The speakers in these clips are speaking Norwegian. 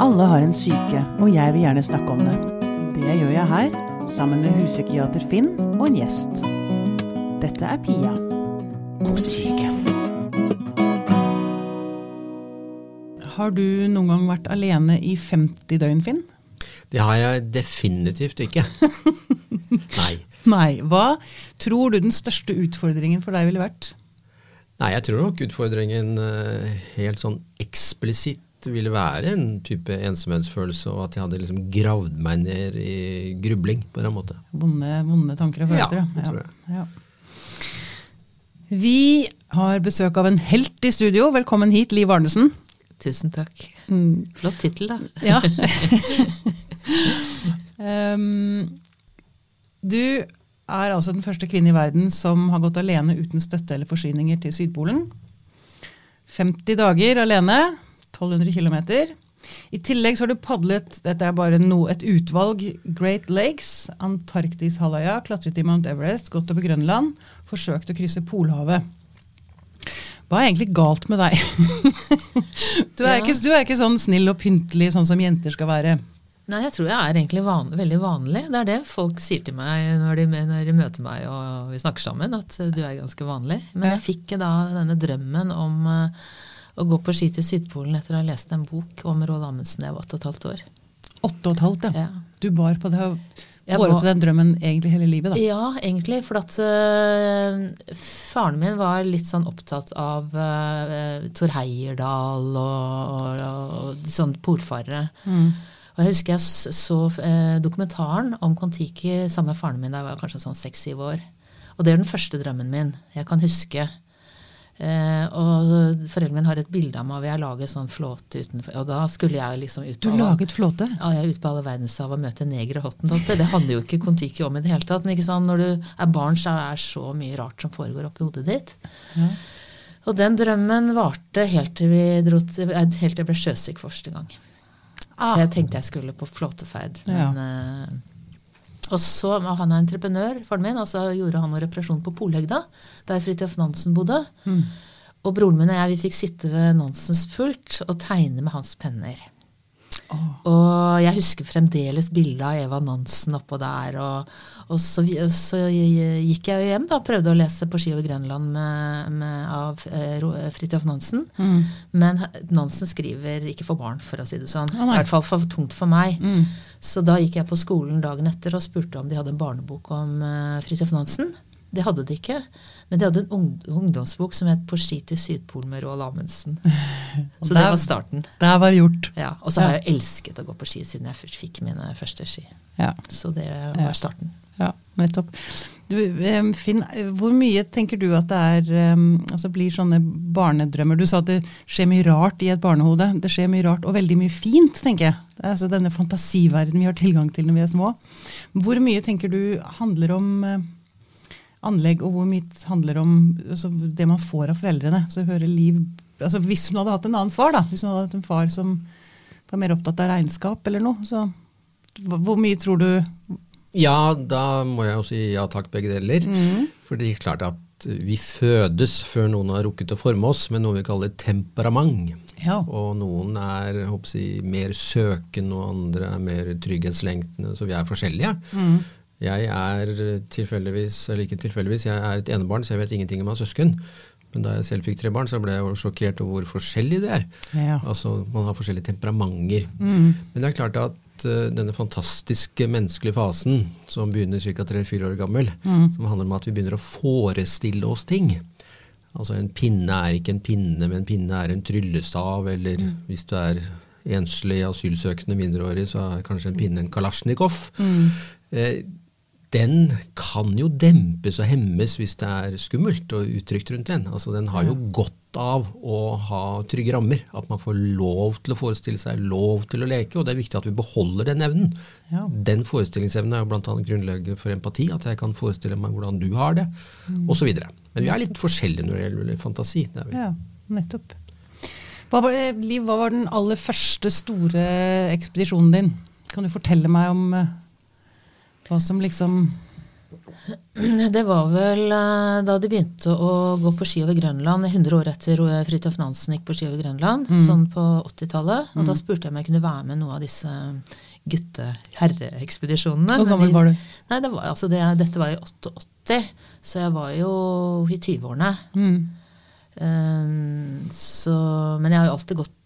Alle har en syke, og jeg vil gjerne snakke om det. Det gjør jeg her, sammen med huspsykiater Finn og en gjest. Dette er Pia på syke. Har du noen gang vært alene i 50 døgn, Finn? Det har jeg definitivt ikke. Nei. Nei. Hva tror du den største utfordringen for deg ville vært? Nei, jeg tror nok utfordringen eh, helt sånn eksplisitt ville være en type ensomhetsfølelse, og at jeg hadde liksom gravd meg ned i grubling på en måte. Vonde, vonde tanker og følelser? Ja, det tror jeg. Ja. Vi har besøk av en helt i studio. Velkommen hit, Liv Arnesen. Tusen takk. Mm. Flott tittel, da. Ja. um, du er altså den første kvinne i verden som har gått alene uten støtte eller forsyninger til Sydpolen. 50 dager alene, 1200 km. I tillegg så har du padlet dette er bare no, et utvalg Great Lakes, Antarktishalvøya, klatret i Mount Everest, gått over Grønland, forsøkt å krysse Polhavet. Hva er egentlig galt med deg? du, er Ja. ikke, du er ikke sånn snill og pyntelig, sånn som jenter skal være. Nei, jeg tror jeg er egentlig van veldig vanlig. Det er det folk sier til meg når de, når de møter meg og vi snakker sammen, at du er ganske vanlig. Men jeg fikk da denne drømmen om eh, å gå på ski til Sydpolen etter å ha lest en bok om Roald Amundsen da jeg var åtte og et halvt år. Åtte og et halvt, ja. Ja. Du bar på, det, bar på den drømmen egentlig hele livet, da. Ja, egentlig. For at uh, faren min var litt sånn opptatt av uh, Tor Heyerdahl og, og, og sånne polfarere. Mm. Og jeg husker jeg så uh, dokumentaren om Kon-Tiki sammen med faren min da jeg var kanskje sånn seks-syv år. Og det er den første drømmen min jeg kan huske. Eh, og foreldrene mine har et bilde av meg hvor jeg lager sånn flåte utenfor. Og da skulle jeg liksom ut Du på Du laget flåte? ja, jeg er ute på alle verdenshav og møter negre hottentotter. Det handler jo ikke Kon-Tiki om i det hele tatt. Men ikke sant? når du er barn, så er det så mye rart som foregår oppi hodet ditt. Ja. Og den drømmen varte helt til, til, eh, helt til jeg ble sjøsyk for første gang. Ah. For jeg tenkte jeg skulle på flåteferd. Men, eh, og så var han er entreprenør, faren min, og så gjorde han noe reparasjon på Polhøgda, der Fridtjof Nansen bodde. Mm. Og broren min og jeg vi fikk sitte ved Nansens pult og tegne med hans penner. Og jeg husker fremdeles bildet av Eva Nansen oppå der. Og, og så, så gikk jeg hjem da, prøvde å lese på ski over Grønland med, med, av eh, Fridtjof Nansen. Mm. Men Nansen skriver ikke for barn, for å si det sånn. Oh. I hvert fall for tungt for meg. Mm. Så da gikk jeg på skolen dagen etter og spurte om de hadde en barnebok om eh, Fridtjof Nansen. Det hadde de ikke. Men de hadde en ungdomsbok som het 'På ski til Sydpolen med Roald Amundsen'. Så det var starten. Der var det gjort. Ja, Og så har jeg elsket å gå på ski siden jeg først fikk mine første ski. Ja, Så det var starten. ja nettopp. Du, Finn, hvor mye tenker du at det er altså blir sånne barnedrømmer? Du sa at det skjer mye rart i et barnehode. Det skjer mye rart og veldig mye fint, tenker jeg. Det er altså denne fantasiverden vi har tilgang til når vi er små. Hvor mye tenker du handler om anlegg, og hvor mye handler om altså, det man får av foreldrene? Så hører Liv altså Hvis hun hadde hatt en annen far, da, hvis hun hadde hatt en far som var mer opptatt av regnskap eller noe, så hvor mye tror du Ja, da må jeg jo si ja takk, begge deler. For det er klart at vi fødes før noen har rukket å forme oss med noe vi kaller temperament. Ja. Og noen er håper jeg, mer søkende, og andre er mer trygghetslengtende, så vi er forskjellige. Jeg er tilfeldigvis, eller ikke tilfeldigvis, jeg er et enebarn, så jeg vet ingenting om å ha søsken. Men da jeg selv fikk tre barn, så ble jeg jo sjokkert over hvor forskjellig det er. Ja. Altså, Man har forskjellige temperamenter. Men det er klart at uh, denne fantastiske menneskelige fasen, som begynner ca. 3-4 år gammel, som handler om at vi begynner å forestille oss ting. Altså En pinne er ikke en pinne, men en pinne er en tryllestav. Eller hvis du er enslig asylsøkende mindreårig, så er kanskje en pinne en kalasjnikov. Eh, den kan jo dempes og hemmes hvis det er skummelt og utrygt rundt den. Altså Den har jo godt av å ha trygge rammer. At man får lov til å forestille seg, lov til å leke. Og det er viktig at vi beholder den evnen. Ja. Den forestillingsevnen er jo bl.a. grunnlaget for empati. At jeg kan forestille meg hvordan du har det, Mm. osv. Men vi er litt forskjellige når det gjelder fantasi. Det er vi. Ja, nettopp. Hva var, eh, Liv, hva var den aller første store ekspedisjonen din? Kan du fortelle meg om eh, hva som liksom Det var vel eh, da de begynte å gå på ski over Grønland, 100 år etter Fridtjof Nansen gikk på ski over Grønland, sånn på 80-tallet. Og da spurte jeg om jeg kunne være med noe av disse gutte-herreekspedisjonene. Hvor gammel var du? Nei, det var, altså det, Dette var i 88, så jeg var jo i 20-årene. Mm. Um, så, men jeg har jo alltid gått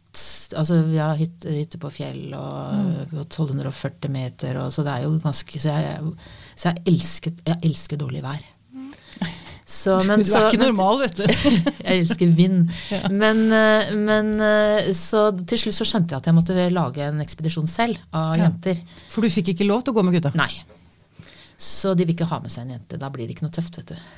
Altså, vi har hytte, hytte på fjell og mm. 1240 meter, og, så det er jo ganske Så jeg, så jeg, elsket, jeg elsker dårlig vær. Så, men, du så, er ikke normal, vet du. jeg elsker vind. Men, eh, men eh, så til slutt så skjønte jeg at jeg måtte lage en ekspedisjon selv av Ja. jenter. For du fikk ikke lov til å gå med gutta? Nei. Så de vil ikke ha med seg en jente. Da blir det ikke noe tøft, vet du.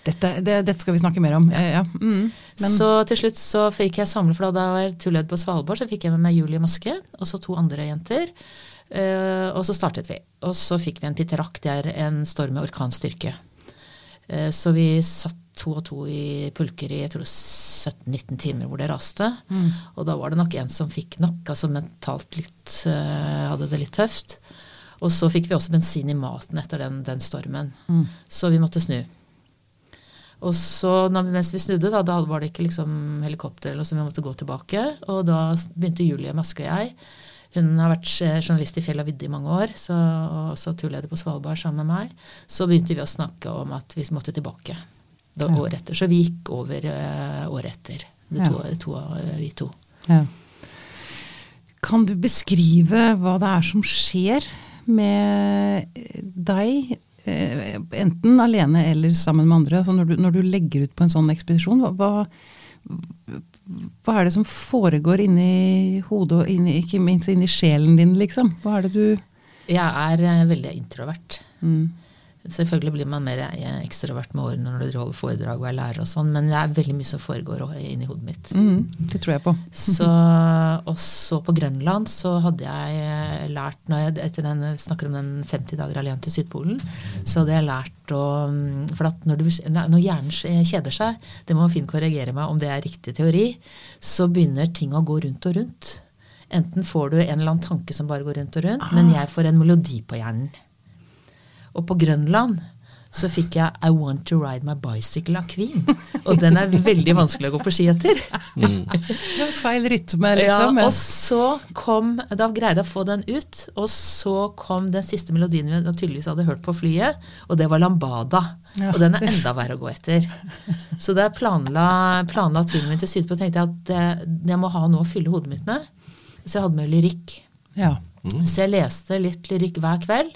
Dette, det, dette skal vi snakke mer om. Ja. Mm. Så til slutt så fikk jeg samle, for da jeg var turleder på Svalbard, så fikk jeg med meg Julie Maske og så to andre jenter. Uh, og så startet vi. Og så fikk vi en pitterakk, det er en storm med orkanstyrke. Uh, så vi satt to og to i pulker i jeg tror 17-19 timer hvor det raste. Og da var det nok en som fikk nok, altså mentalt litt uh, hadde det litt tøft. Og så fikk vi også bensin i maten etter den, den stormen. Så vi måtte snu. Og så når, mens vi snudde, da, da var det ikke liksom helikopter eller noe som vi måtte gå tilbake. Og da begynte Julie Maske og jeg. Hun har vært journalist i Fjell og vidde i mange år, så, og også turleder på Svalbard sammen med meg. Så begynte vi å snakke om at vi måtte tilbake da, Ja. året etter. Så vi gikk over uh, året etter, det to, Ja. to, uh, vi to. ja. Kan du beskrive hva det er som skjer med deg, eh, enten alene eller sammen med andre? Altså når, du, når du legger ut på en sånn ekspedisjon, hva, hva, hva er det som foregår inni hodet og inni, ikke minst inni sjelen din, liksom? Hva er det du Jeg er eh, veldig introvert. mm. Selvfølgelig blir man mer ekstrovert med årene når du holder foredrag og er lærer og sånn, men det er veldig mye som foregår inni hodet mitt. Mm, Det tror jeg på. Så, og så på Grønland så hadde jeg eh, lært, når jeg etter den, snakker om den 50 dager alene til Sydpolen, så hadde jeg lært å mm, For at når, du, når hjernen kjeder seg, det må Finn korrigere meg om det er riktig teori, så begynner ting å gå rundt og rundt. Enten får du en eller annen tanke som bare går rundt og rundt, men jeg får en melodi på hjernen. Og på Grønland så fikk jeg I Want To Ride My Bicycle av Queen. Og den er veldig vanskelig å gå på ski etter. Er feil rytme, liksom. Ja, og så kom Da greide jeg å få den ut. Og så kom den siste melodien vi naturligvis hadde hørt på flyet, og det var Lambada. Ja, og den er enda verre å gå etter. Så da jeg planla, planla turen min til Sydpå, tenkte jeg at eh, jeg må ha noe å fylle hodet mitt med. Så jeg hadde med lyrikk. ja. Så jeg leste litt lyrikk hver kveld.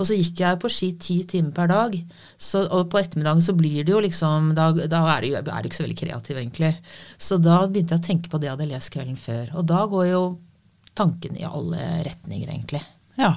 Og så gikk jeg på ski ti timer per dag. Så, og på ettermiddagen så blir det jo liksom Da, da er, du, er ikke så veldig kreativ, egentlig. Så da begynte jeg å tenke på det jeg hadde lest kvelden før. Og da går jo tanken i alle retninger, egentlig. ja.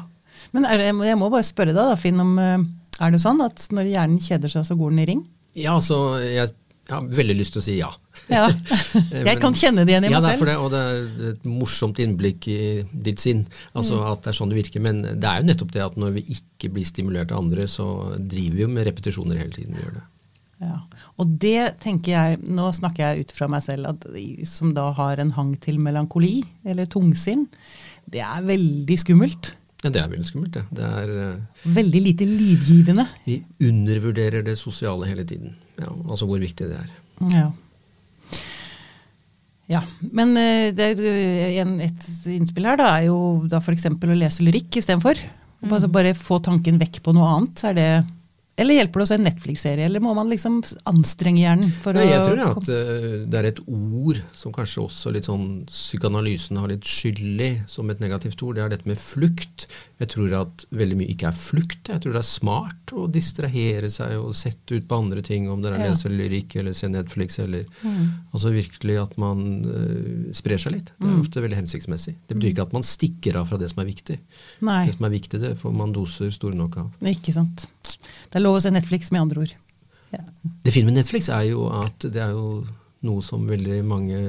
Men er jeg må bare spørre deg, da, Finn, om eh, er det sånn at når hjernen kjeder seg, så går den i ring? Ja, altså, jeg, jeg har veldig lyst til å si ja. Ja. Jeg kan kjenne det igjen i ja, meg det for selv. det, og det er et morsomt innblikk i ditt sinn. Altså Mm. At det er sånn det virker. Men det er jo nettopp det at når vi ikke blir stimulert av andre, så driver vi jo med repetisjoner hele tiden. vi gjør det. Ja. Og det tenker jeg, nå snakker jeg ut fra meg selv, at, som da har en hang til melankoli, eller tungsinn, det er veldig skummelt. Ja, det er veldig skummelt, det. det er, eh, Veldig lite livgivende. vi undervurderer det sosiale hele tiden. Ja, altså hvor viktig det er. Ja. Ja, Men eh, det er, en, et innspill her da, er jo da f.eks. å lese lyrikk istedenfor. Bare, bare få tanken vekk på noe annet. Er det, eller hjelper det å se en Netflix-serie, eller må man liksom anstrenge hjernen? Nei, jeg tror at eh, det er et ord som kanskje også litt sånn psykoanalysen har litt skyld i, som et negativt ord. Det er dette med flukt. Jeg tror at veldig mye ikke er flukt. Jeg tror det er smart å distrahere seg og sette ut på andre ting, om det er å Ja. lese lyrikk eller se Netflix eller Mm. Altså virkelig at man uh, sprer seg litt. Det er ofte veldig hensiktsmessig. Det betyr ikke at man stikker av fra det som er viktig. Nei, Det som er viktig, det får man doser store nok av. ikke sant. Det er lov å se Netflix, med andre ord. Ja. Det fine med Netflix er jo at det er jo noe som veldig mange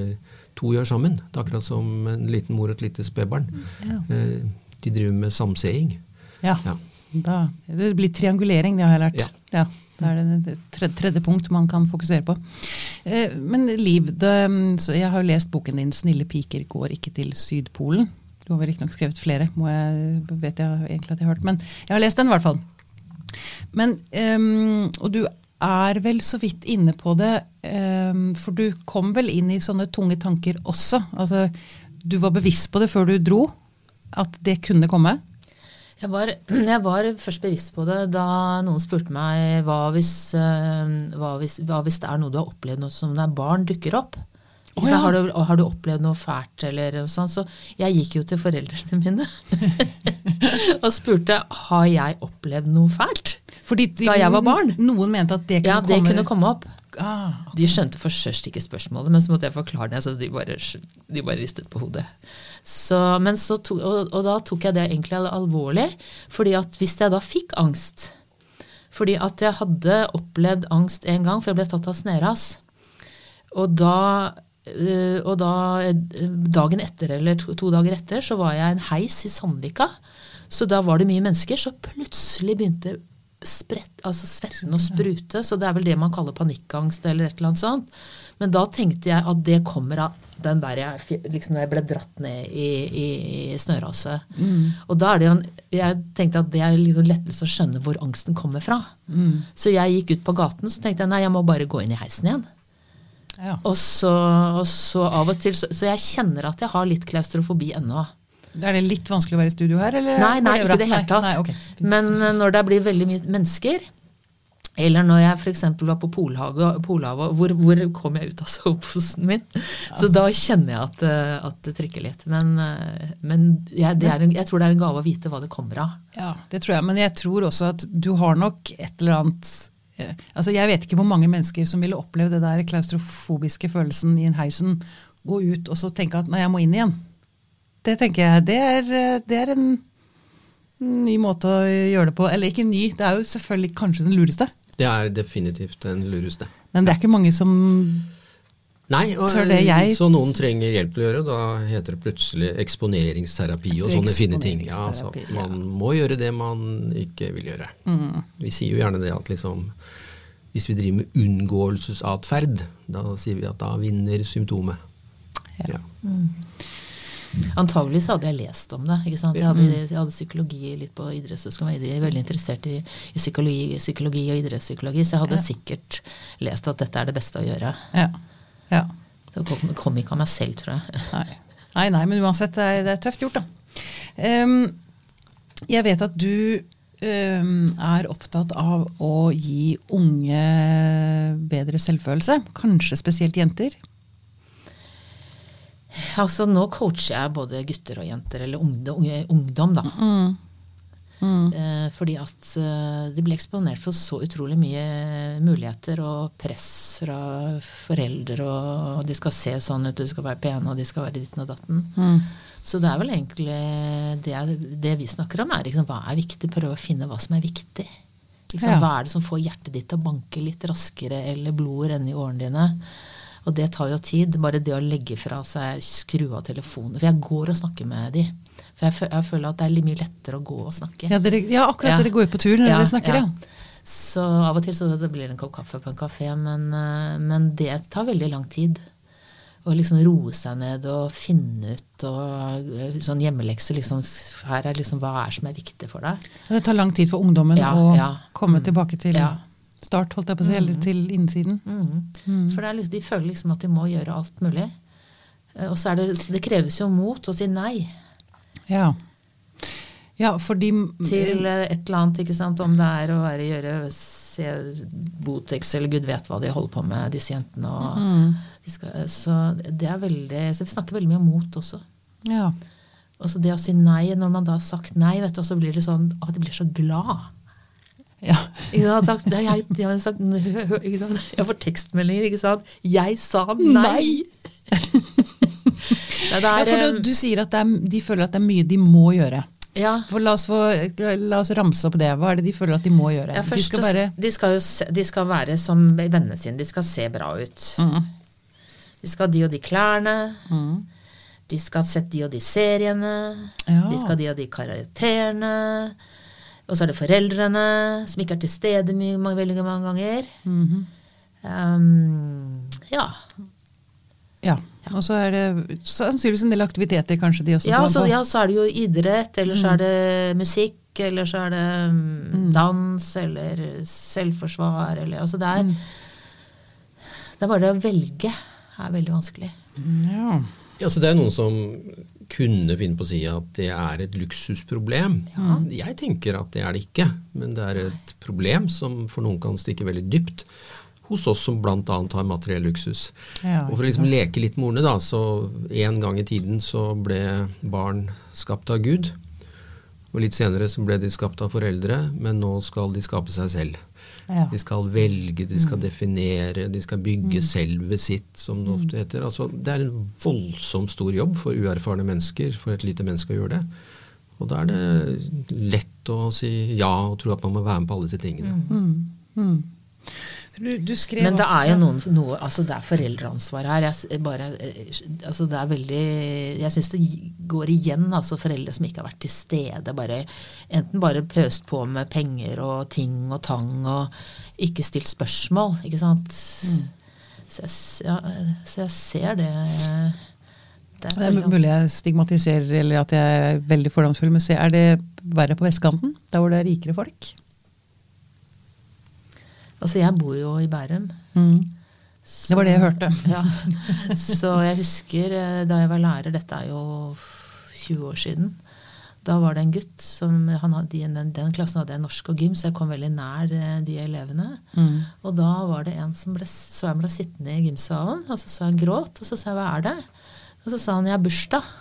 to gjør sammen. Det er akkurat som en liten mor og et lite spedbarn. Ja. Eh, De driver med samseing. Ja. Ja. Da, det blir triangulering, det har jeg lært. Ja. Det er det tredje, tredje punkt man kan fokusere på. Eh, men Liv, det, så jeg har jo lest boken din 'Snille piker går ikke til Sydpolen'. Du har vel riktignok skrevet flere, må jeg, vet jeg egentlig at jeg har hørt. Men jeg har lest den i hvert fall. Men, um, og du er vel så vidt inne på det, um, for du kom vel inn i sånne tunge tanker også. Altså, du var bevisst på det før du dro, at det kunne komme? Jeg var, jeg var først bevisst på det da noen spurte meg hva hvis, eh, hva hvis, hva hvis det er noe du har opplevd noe som er barn dukker opp. Sant? ja. har, du, har du opplevd noe fælt eller noe sånt? Så jeg gikk jo til foreldrene mine og spurte har jeg opplevd noe fælt. De, Da jeg var barn? Noen mente at det kunne Ja, det komme kunne komme opp. Ah, De skjønte for først ikke spørsmålet, men så måtte jeg forklare det, så de bare, de bare ristet på hodet. Så, men så to, og, og da tok jeg det egentlig alvorlig, fordi at hvis jeg da fikk angst Fordi at jeg hadde opplevd angst en gang, for jeg ble tatt av sneras. Og da, og da øh, dagen etter, eller to, to dager etter, så var jeg en heis i Sandvika. Så da var det mye mennesker, så plutselig begynte sprett, altså svetten å sprute. Så det er vel det man kaller panikkangst eller et eller annet sånt. Men da tenkte jeg at det kommer av den der jeg, liksom jeg ble dratt ned i, i, i snøraset. Og da er det jo en, jeg tenkte at det er liksom lettelse å skjønne hvor angsten kommer fra. Så jeg gikk ut på gaten så tenkte jeg nei, jeg må bare gå inn i heisen igjen. Ja. Og så, og så av og til Så, så jeg kjenner at jeg har litt klaustrofobi ennå. Er det litt vanskelig å være i studio her? Eller Nei, nei, ikke i det hele tatt. Nei, nei, okay. Men eh, når det blir veldig mye mennesker, eller når jeg f.eks. var på Polhavet, hvor, hvor kom jeg ut av soveposen min? Så da kjenner jeg at, eh, at det trykker litt. Men, eh, men jeg, det er en, jeg tror det er en gave å vite hva det kommer av. Ja, det tror jeg. Men jeg tror også at du har nok et eller annet Altså, Jeg vet ikke hvor mange mennesker som ville opplevd det der klaustrofobiske følelsen i en heisen. Gå ut og så tenke at nei, jeg må inn igjen. Det tenker jeg, det er, eh, det er en ny måte å gjøre det på. Eller ikke ny, det er jo selvfølgelig kanskje den lureste. Det er definitivt den lureste. Men det er ikke mange som Nei, og, jeg- så noen trenger hjelp til å gjøre. Da heter det plutselig eksponeringsterapi og sånne fine ting. Ja, altså, man må gjøre det man ikke vil gjøre. Vi sier jo gjerne det at liksom hvis vi driver med unngåelsesatferd, da sier vi at da vinner symptomet. Ja. Antagelig så hadde jeg lest om det. ikke sant? Jeg hadde, jeg hadde psykologi litt på idrettshøyskolen. Jeg er veldig interessert i, i psykologi, psykologi og idrettspsykologi, så jeg hadde Ja. sikkert lest at dette er det beste å gjøre. Ja. Ja. Det kom, kom ikke av meg selv, tror jeg. Nei. nei, nei, men uansett, det er, det er tøft gjort, da. Um, jeg vet at du um, er opptatt av å gi unge bedre selvfølelse. Kanskje spesielt jenter. Altså, nå coacher jeg både gutter og jenter, eller ungdom, unge, ungdom da. Eh, fordi at eh, de ble eksponert for så utrolig mye muligheter og press fra foreldre, og de skal se sånn ut, de skal være pene, og de skal være ditten og datten. Så det er vel egentlig det, det vi snakker om, er liksom, hva er viktig? Prøve å finne hva som er viktig. Liksom. Ja. Hva er det som får hjertet ditt til å banke litt raskere, eller blodet renne i årene dine? Og det tar jo tid. Bare det å legge fra seg, skru av telefonen. For jeg går og snakker med de. For jeg, jeg føler at det er litt mye lettere å gå og snakke. Ja, dere, ja akkurat. Ja. Dere går ut på tur når Ja, dere snakker, ja. Så av og til så det blir det en kopp kaffe på en kafé, men, eh, men det tar veldig lang tid. Å liksom roe seg ned og finne ut og eh, sånn hjemmelekse. Liksom, her er liksom hva er som er viktig for deg. Det tar lang tid for ungdommen å komme Mm. tilbake til start, holdt jeg på å si, eller til innsiden. Mhm. For det er liksom, de føler liksom at de må gjøre alt mulig. Eh, Og så er det, det kreves jo mot å si nei Ja. ja, fordi til eh, et eller annet, ikke sant. Om det er å være gjøre se Botex eller gud vet hva de holder på med, disse jentene. Og Mm. de skal, så det er veldig Så vi snakker veldig mye om mot også. Ja. Og så det å si nei, når man da har sagt nei, vet du, og så blir det sånn at de blir så glad. ja. Sant? Sagt, det har jeg, jeg har sagt ikke sant? Jeg får tekstmeldinger, ikke sant. Jeg sa nei! nei! Ja, det ja er, for du, eh, du sier at er, de føler at det er mye de må gjøre. ja, la oss, få, la oss ramse opp det. Hva er det de føler at de må gjøre? ja, de skal bare de, skal se, de skal være som vennene sine. De skal se bra ut. mm. De skal ha de og de klærne. Mm. De skal ha sett de og de seriene. Ja. De skal ha de og de karakterene. Og så er det foreldrene, som ikke er til stede mye, mange, veldig mange ganger. Mhm. Um, ja. Ja. Og så er det sannsynligvis en del aktiviteter kanskje de også Ja, så, på. ja, så er det jo idrett, eller så er det musikk, eller så er det mm, dans, eller selvforsvar, eller Altså det er Det er bare det å velge er veldig vanskelig. Ja. Ja, så det er noen som kunne finne på å si at det er et luksusproblem. Jeg tenker at det er det ikke, men det er et problem som for noen kan stikke veldig dypt hos oss som bl.a. har materiell luksus. Ja, og for å liksom leke litt med ordene, da, så en gang i tiden så ble barn skapt av Gud. Og litt senere så ble de skapt av foreldre, men nå skal de skape seg selv. Ja. De skal velge, de skal definere, de skal bygge selvet sitt, som det ofte heter. Altså, det er en voldsomt stor jobb for uerfarne mennesker, for et lite menneske å gjøre det. Og da er det lett å si ja og tro at man må være med på alle disse tingene. Mm. Du, du skrev Men det også- er jo noen, noe, altså det er foreldreansvar her. Jeg, bare, eh, altså det er veldig, jeg syns det går igjen, altså foreldre som ikke har vært til stede. Bare, enten bare pøst på med penger og ting og tang og ikke stilt spørsmål. ikke sant? Så, jeg, ja, så jeg ser det. Det er Det er mulig jeg stigmatiserer eller at jeg er veldig fordomsfull, men er det verre på vestkanten? Der hvor det er rikere folk? Altså jeg bor jo i Bærum. Mm. Så- Det var det jeg hørte. Ja. Så jeg husker eh, da jeg var lærer, dette er jo 20 år siden, da var det en gutt som han hadde, den, den klassen hadde jeg norsk og gym, så jeg kom veldig nær eh, de elevene. Mm. Og da var det en som ble, så jeg ble sittende i gymsalen, og så så jeg han gråt, og så sa jeg hva er det? Og så sa han jeg har bursdag.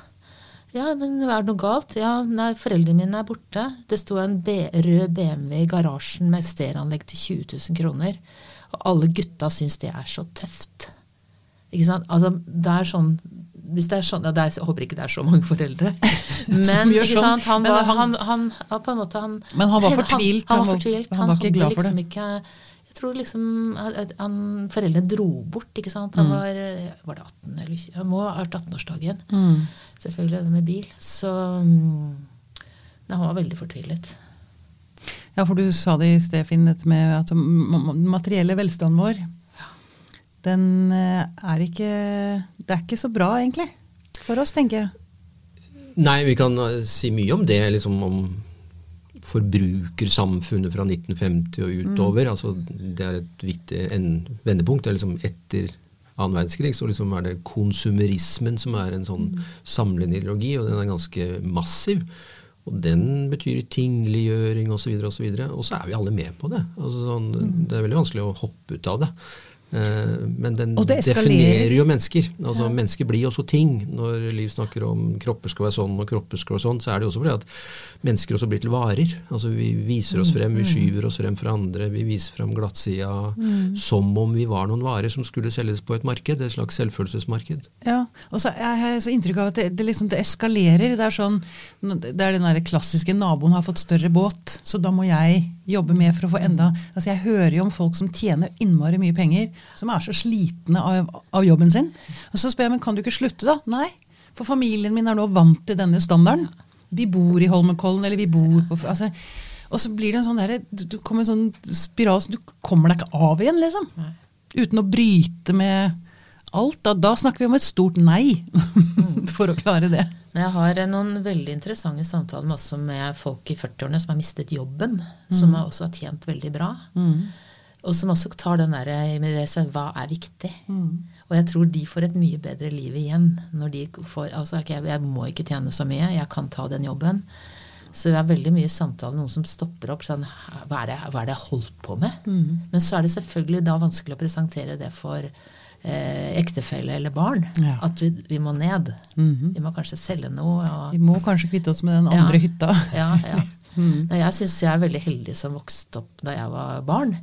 Ja, men er det noe galt? Ja, nei, foreldrene mine er borte. Det sto en B rød BMW i garasjen med stereoanlegg til 20 000 kroner. Og alle gutta syns det er så tøft. Ikke sant? Altså, det er sånn hvis det er sånn, ja, det er, Jeg håper ikke det er så mange foreldre. Men, sånn. Han, Men var, han- han, han, ja, måte, han, han var fortvilt, Han, var fortvilt. han var ikke glad for liksom det. Ikke, tror liksom at han, Foreldrene dro bort, ikke sant. Han Mm. var, var det 18 eller Han må ha vært 18-årsdagen. Mm. Selvfølgelig det med bil. Så mm, Nei, han var veldig fortvilet. Ja, for du sa det i sted, Finn, dette med at den materielle velstanden vår, den eh, er ikke Det er ikke så bra, egentlig. For oss, tenker jeg. Nei, vi kan eh, si mye om det, liksom om forbrukersamfunnet fra 1950 og utover. Altså, det er et viktig en- vendepunkt. Det er liksom etter annen verdenskrig så liksom er det konsumerismen som er en sånn samlende ideologi, og den er ganske massiv. Og den betyr tingliggjøring osv. Og, så videre, og så er vi alle med på det. Altså, sånn, det er veldig vanskelig å hoppe ut av det. Eh, Men den definerer jo mennesker. Altså Mennesker blir også ting. Når Liv snakker om kropper skal være sånn og kropper skal være sånn, så er det også fordi at mennesker også blir til varer. Altså Vi viser oss frem, vi skyver oss frem for andre, vi viser frem glattsida som om vi var noen varer som skulle selges på et marked. Et slags selvfølelsesmarked. Ja, og så jeg har så inntrykk av at det, det, liksom, det eskalerer. Det er sånn, det er den der klassiske naboen har fått større båt, så da må jeg jobbe med for å få enda altså Jeg hører jo om folk som tjener innmari mye penger, som er så slitne av, av jobben sin. Og så spør jeg men kan du ikke slutte, da? Nei. For familien min er nå vant til denne standarden. Vi bor i Holmenkollen, eller vi bor på altså, Og så blir det en sånn derre du, du kommer en sånn spiral så du kommer deg ikke av igjen, liksom. Uten å bryte med alt. Da, da snakker vi om et stort nei for å klare det. Jeg har eh, noen veldig interessante samtaler med, også med folk i 40-årene som har mistet jobben. Som har også har tjent veldig bra. Og som også tar den derre seg, Hva er viktig? Og jeg tror de får et mye bedre liv igjen når de får altså, okay, Jeg må ikke tjene så mye, jeg kan ta den jobben. Så det er veldig mye samtaler, noen som stopper opp sånn Hva er det, hva er det jeg holdt på med? Men så er det selvfølgelig da vanskelig å presentere det for eh, ektefelle eller barn. Ja. At vi, vi må ned. Vi må kanskje selge noe. Og, Vi må kanskje kvitte oss med den andre Ja. hytta. ja, ja. Nei, Jeg syns jeg er veldig heldig som vokste opp da jeg var barn.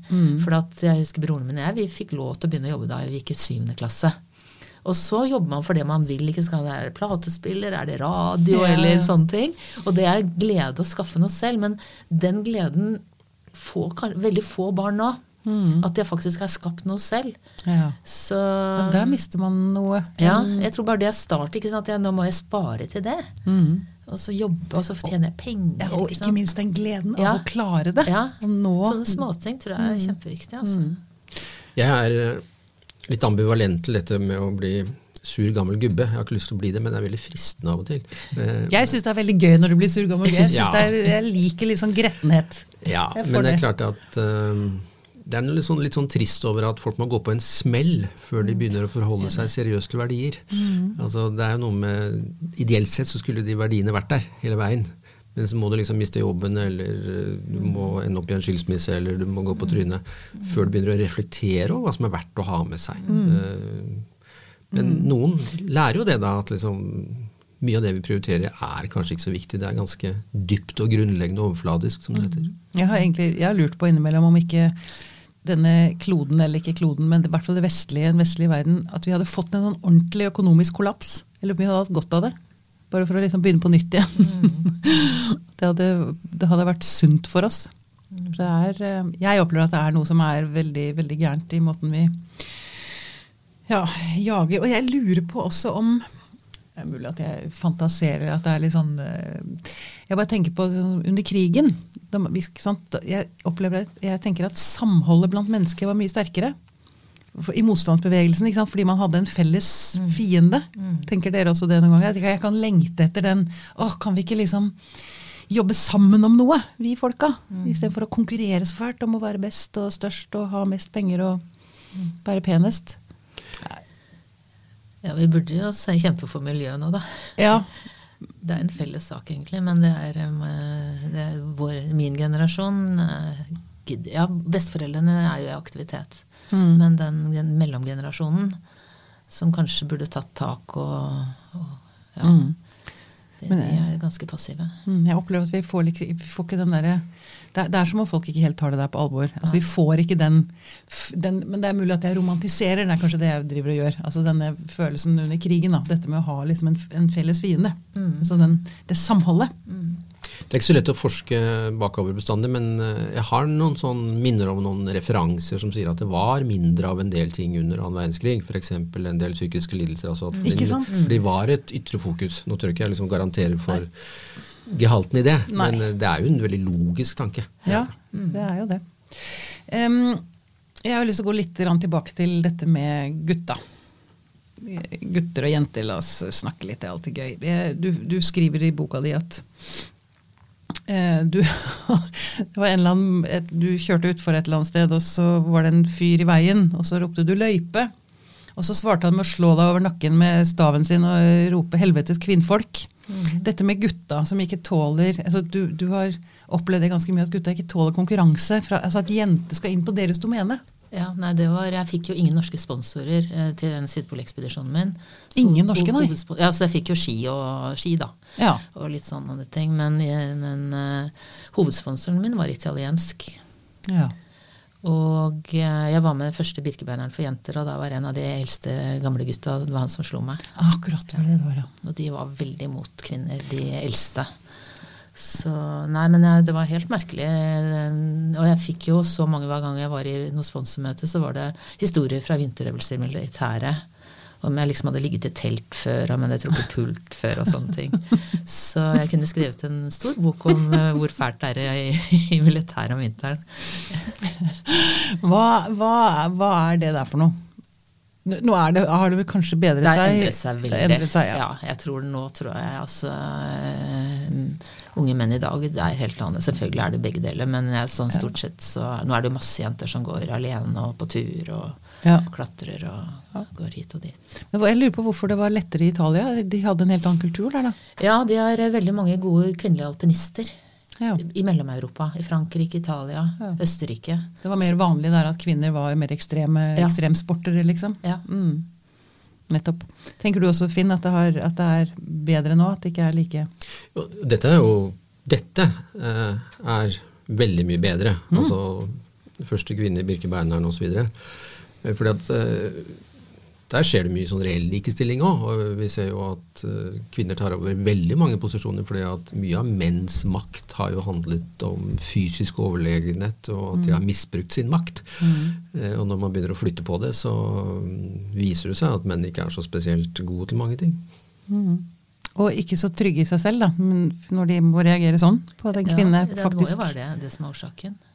For at jeg husker broren min og jeg vi fikk lov til å begynne å jobbe da vi gikk i syvende klasse. Og så jobber man for det man vil. ikke Skal det platespiller, er det radio yeah. eller sånne ting. Og det er glede å skaffe noe selv, men den gleden får veldig få barn nå. At de faktisk har skapt noe selv. Ja. Så Men der mister man noe. ja, jeg tror bare det er start. ikke sant? Jeg, nå må jeg spare til det. Og så jobbe, og så tjener jeg penger. Ja, og ikke ikke minst den gleden Ja. av å klare det. Ja, Og nå Sånne småting tror jeg er kjempeviktig. altså. Jeg er eh, litt ambivalent til dette med å bli sur gammel gubbe. Jeg har ikke lyst til å bli det, men det er veldig fristende av og til. Eh, Jeg syns det er veldig gøy når du blir sur gammel. Jeg, Ja. jeg liker litt sånn grettenhet. Ja, Jeg men det er klart at eh, det er litt sånn, litt sånn trist over at folk må gå på en smell før Mm. de begynner å forholde seg seriøst til verdier. Altså, det er jo noe med Ideelt sett så skulle de verdiene vært der hele veien. Men så må du liksom miste jobben, eller eh, du må ende opp i en skilsmisse, eller du må gå på trynet før du begynner å reflektere over hva som er verdt å ha med seg. Mm. Men noen lærer jo det, da, at liksom mye av det vi prioriterer er kanskje ikke så viktig. Det er ganske dypt og grunnleggende overfladisk, som det heter. Jeg har egentlig jeg har lurt på innimellom om ikke denne kloden, eller ikke kloden, men i hvert fall det vestlige, den vestlige verden, at vi hadde fått en sånn ordentlig økonomisk kollaps. Eller om vi hadde hatt godt av det. Bare for å liksom begynne på nytt igjen. det, hadde, det hadde vært sunt for oss. For det er, eh, jeg opplever at det er noe som er veldig, veldig gærent i måten vi ja, jager. Og jeg lurer på også om det er mulig at jeg fantaserer at det er litt sånn eh, Jeg bare tenker på sånn under krigen. Jeg opplever jeg tenker at samholdet blant mennesker var mye sterkere. I motstandsbevegelsen, fordi man hadde en felles fiende. Tenker dere også det noen ganger? Jeg, jeg kan lengte etter den Åh, kan vi ikke liksom jobbe sammen om noe, vi folka? Istedenfor å konkurrere så fælt om å være best og størst og ha mest penger og være penest. Ja, Vi burde jo kjempe for miljøet nå, da. Ja, Det er en felles sak, egentlig, men det er, um, det er vår, min generasjon eh, Ja, besteforeldrene er jo i aktivitet. Mm. Men den, den mellomgenerasjonen som kanskje burde tatt tak og, og Ja. Mm. De, de er ganske passive. Mm, Jeg opplever at vi får, vi får ikke den derre det, er- det er som om folk ikke helt tar det der på alvor. Altså, vi får ikke den, den Men det er mulig at jeg romantiserer, det er kanskje det jeg driver og gjør. Altså Denne følelsen under krigen. Da, dette med å ha liksom en, en felles fiende. Altså den, det samholdet. Det er ikke så lett å forske bakover bestandig, men eh, jeg har noen sånn minner om noen referanser som sier at det var mindre av en del ting under annen verdenskrig. F.eks. en del psykiske lidelser. Altså at Ikke den- sant? For de var et ytre fokus. Nå tør ikke jeg liksom garantere for gehalten i det, Nei. men eh, det er jo en veldig logisk tanke. Ja, det er jo det. Um, jeg har lyst til å gå litt tilbake til dette med gutta. Gutter og jenter, la oss snakke litt, det er alltid gøy. Du, du skriver i boka di at uh, du, annen, et, du kjørte utfor et eller annet sted, og så var det en fyr i veien, og så ropte du 'løype'. Og så svarte han med å slå deg over nakken med staven sin og rope 'helvetes kvinnfolk'. Dette med gutta som ikke tåler altså du, du har opplevd det ganske mye at gutta ikke tåler konkurranse. Fra, altså At jenter skal inn på deres domene. Ja, nei, det var, Jeg fikk jo ingen norske sponsorer eh, til den Sydpolekspedisjonen min. Ingen norske, nei? Ja, Så jeg fikk jo ski og ski, da. Ja. Og litt sånne ting. Men, eh, men eh, hovedsponsoren min var italiensk. ja. Og eh, jeg var med den første Birkebeineren for jenter, og da var en av de eldste gamle gutta det var han som slo meg. Akkurat var det det var, ja. Og de var veldig mot kvinner, de eldste. Så Nei, men jeg, det var helt merkelig. eh, Og jeg fikk jo så mange hver gang jeg var i noe sponsormøte, så var det historier fra vinterøvelser i militæret. Om jeg liksom hadde ligget i telt før, om jeg hadde trukket pult før og sånne ting. Så jeg kunne skrevet en stor bok om eh, hvor fælt det er i, i militæret om vinteren. Hva, hva, hva er det der for noe? Nå det, har det kanskje bedret seg? Det har endret seg veldig. Endret seg, ja. ja. jeg tror Nå tror jeg altså eh, Unge menn i dag det er helt annet. Selvfølgelig er det begge deler, men jeg, sånn stort sett så Nå er det jo masse jenter som går alene og på tur og Ja. klatrer og går hit og dit. Men jeg lurer på hvorfor det var lettere i Italia. De hadde en helt annen kultur der, da. Ja, de har eh, veldig mange gode kvinnelige alpinister Ja. i- Mellom-Europa. I Frankrike, Italia, Ja. Østerrike. Det var mer vanlig der at kvinner var mer ekstreme Ja. ekstremsportere, liksom. Ja. Mm. Nettopp. Tenker du også, Finn, at det, har, at det er bedre nå? At det ikke er like Dette er jo Dette eh, er veldig mye bedre. Altså første kvinne i Birkebeineren osv. Fordi at eh, der skjer det mye sånn reell likestilling òg. Og vi ser jo at eh, kvinner tar over veldig mange posisjoner fordi at mye av menns makt har jo handlet om fysisk overlegenhet, og at de har misbrukt sin makt. Mm. og når man begynner å flytte på det, så mm, viser det seg at menn ikke er så spesielt gode til mange ting. Og ikke så trygge i seg selv, da. Men når de må reagere sånn på at en kvinne ja, det faktisk det, det er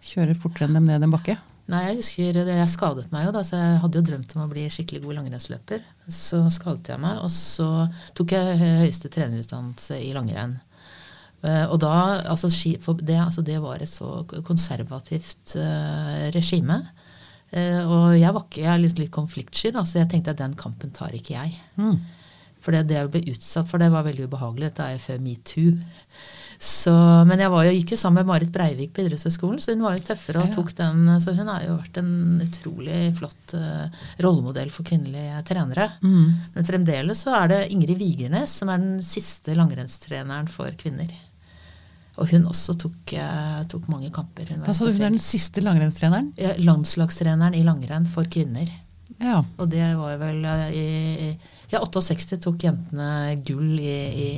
kjører fortere enn dem ned en bakke. Nei, jeg husker det, jeg skadet meg jo da, så jeg hadde jo drømt om å bli skikkelig god langrennsløper. Så skadet jeg meg, og så tok jeg høyeste trenerutdannelse i langrenn. Uh, og da, altså, det, altså, det, var et så konservativt uh, regime. Uh, og jeg var ikke, jeg er litt, litt konfliktsky, da, så jeg tenkte at den kampen tar ikke jeg. Mm. For det, det jeg ble utsatt for, det var veldig ubehagelig. Dette er jo før metoo. Så, men jeg var jo, gikk jo sammen med Marit Breivik på idrettshøyskolen, så hun var jo tøffere og tok den. Så hun har jo vært en utrolig flott uh, rollemodell for kvinnelige trenere. Mm. Men fremdeles så er det Ingrid Vigernes som er den siste langrennstreneren for kvinner. Og hun også tok, uh, tok mange kamper. Da sa du hun er den siste langrennstreneren? Ja, landslagstreneren i langrenn for kvinner. Ja. Og det var vel uh, i, Ja, 68 tok jentene gull i, i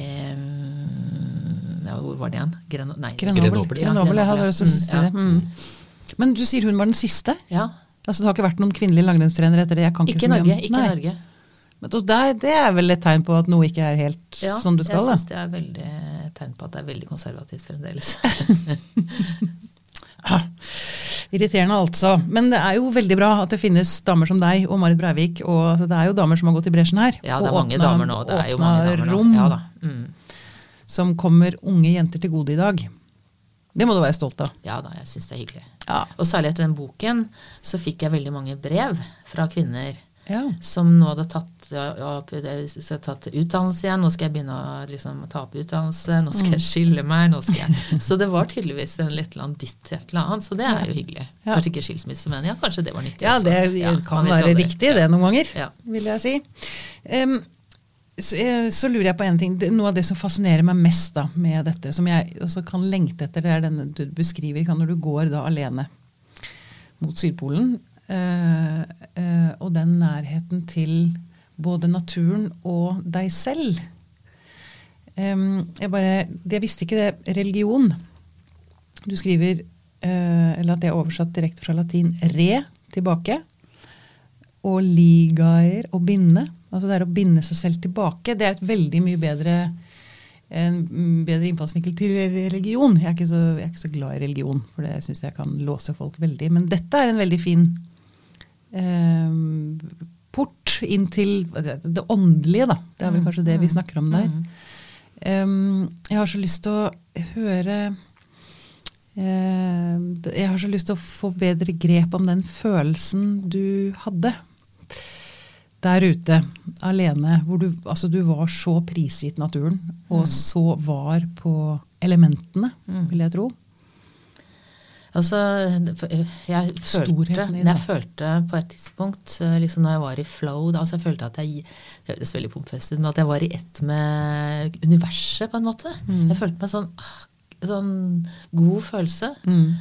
ja, Hvor var det igjen? Gren nei, Grenoble. Grenoble. Ja, syntes det. Mm. Men du sier hun var den siste? Ja. Altså Det har ikke vært noen kvinnelige langrennstrenere etter det? ikke ikke Norge. Ikke. Norge. Men det, Det er vel et tegn på at noe ikke er helt ja, som du skal? Ja, jeg syns det er veldig tegn på at det er veldig konservativt fremdeles. ah, irriterende altså. Men det er jo veldig bra at det finnes damer som deg og Marit Breivik. Og det er jo damer som har gått i bresjen her. Ja, det er mange åpna, damer nå. Det er jo mange damer nå. Ja, da. Mm som kommer unge jenter til gode i dag. Det må du være stolt av. Ja da, jeg syns det er hyggelig. Ja. Og særlig etter den boken så fikk jeg veldig mange brev fra kvinner ja. som nå hadde tatt, ja, tatt, utdannelse igjen. Nå skal jeg begynne å liksom, ta opp utdannelse. Nå skal jeg mm. skille meg. nå skal jeg... Så det var tydeligvis en litt eller annen dytt til et eller annet. Så det er jo hyggelig. Kanskje ikke skilsmisse, men ja, kanskje det var nyttig. Ja, det kan være riktig det noen ganger, vil jeg si. Um, så, eh, så, lurer jeg på en ting. Noe av det som fascinerer meg mest da, med dette, som jeg også kan lengte etter, det er denne du beskriver når du går da alene mot Sydpolen. Øh, øh, og den nærheten til både naturen og deg selv. Um, jeg bare, jeg visste ikke det. Religion. Du skriver øh, eller at det er oversatt direkte fra latin 're' tilbake. Og 'ligaer' og 'binde'. Altså det er å binde seg selv tilbake. Det er et veldig mye bedre en bedre innfallsvinkel til religion. Jeg er, så, jeg er, ikke så, glad i religion, for det syns jeg kan låse folk veldig. Men dette er en veldig fin eh, port inn til det åndelige, da. Det er vel kanskje det vi mm. snakker om der. Um, jeg har så lyst til å høre uh, Jeg har så lyst til å få bedre grep om den følelsen du hadde der ute alene, hvor du, altså du var så prisgitt naturen, og mm. så var på elementene, mm. vil jeg tro. Altså, jeg følte, jeg følte på et tidspunkt, eh, liksom når jeg var i flow da, altså Jeg følte at jeg det høres veldig pompøst ut, men at jeg var i ett med universet, på en måte. Mm. Jeg følte meg sånn, ah, sånn god følelse. Mm.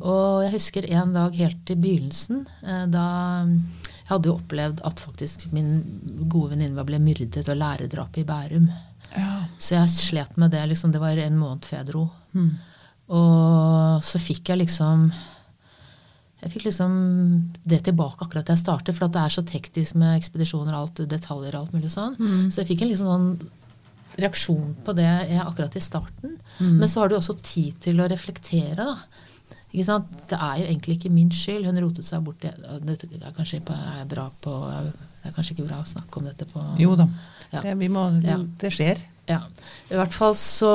Og jeg husker en dag helt i begynnelsen, eh, da jeg hadde jo opplevd at faktisk min gode venninne ble myrdet og lærerdrapet i Bærum. Ja. Så jeg slet med det. Liksom, det var en måned før jeg dro. Mm. Og så fikk jeg liksom jeg fikk liksom det tilbake akkurat da jeg startet, for det er så teknisk med ekspedisjoner og alt, detaljer og alt mulig sånn. Mm. Så jeg fikk en liksom sånn reaksjon på det akkurat i starten. Mm. Men så har du også tid til å reflektere, da. Det er jo egentlig ikke min skyld. Hun rotet seg bort. Det er kanskje er bra på det er kanskje ikke bra å snakke om dette på Jo da. Ja. Det, må, ja. det, skjer. Ja. I hvert fall så,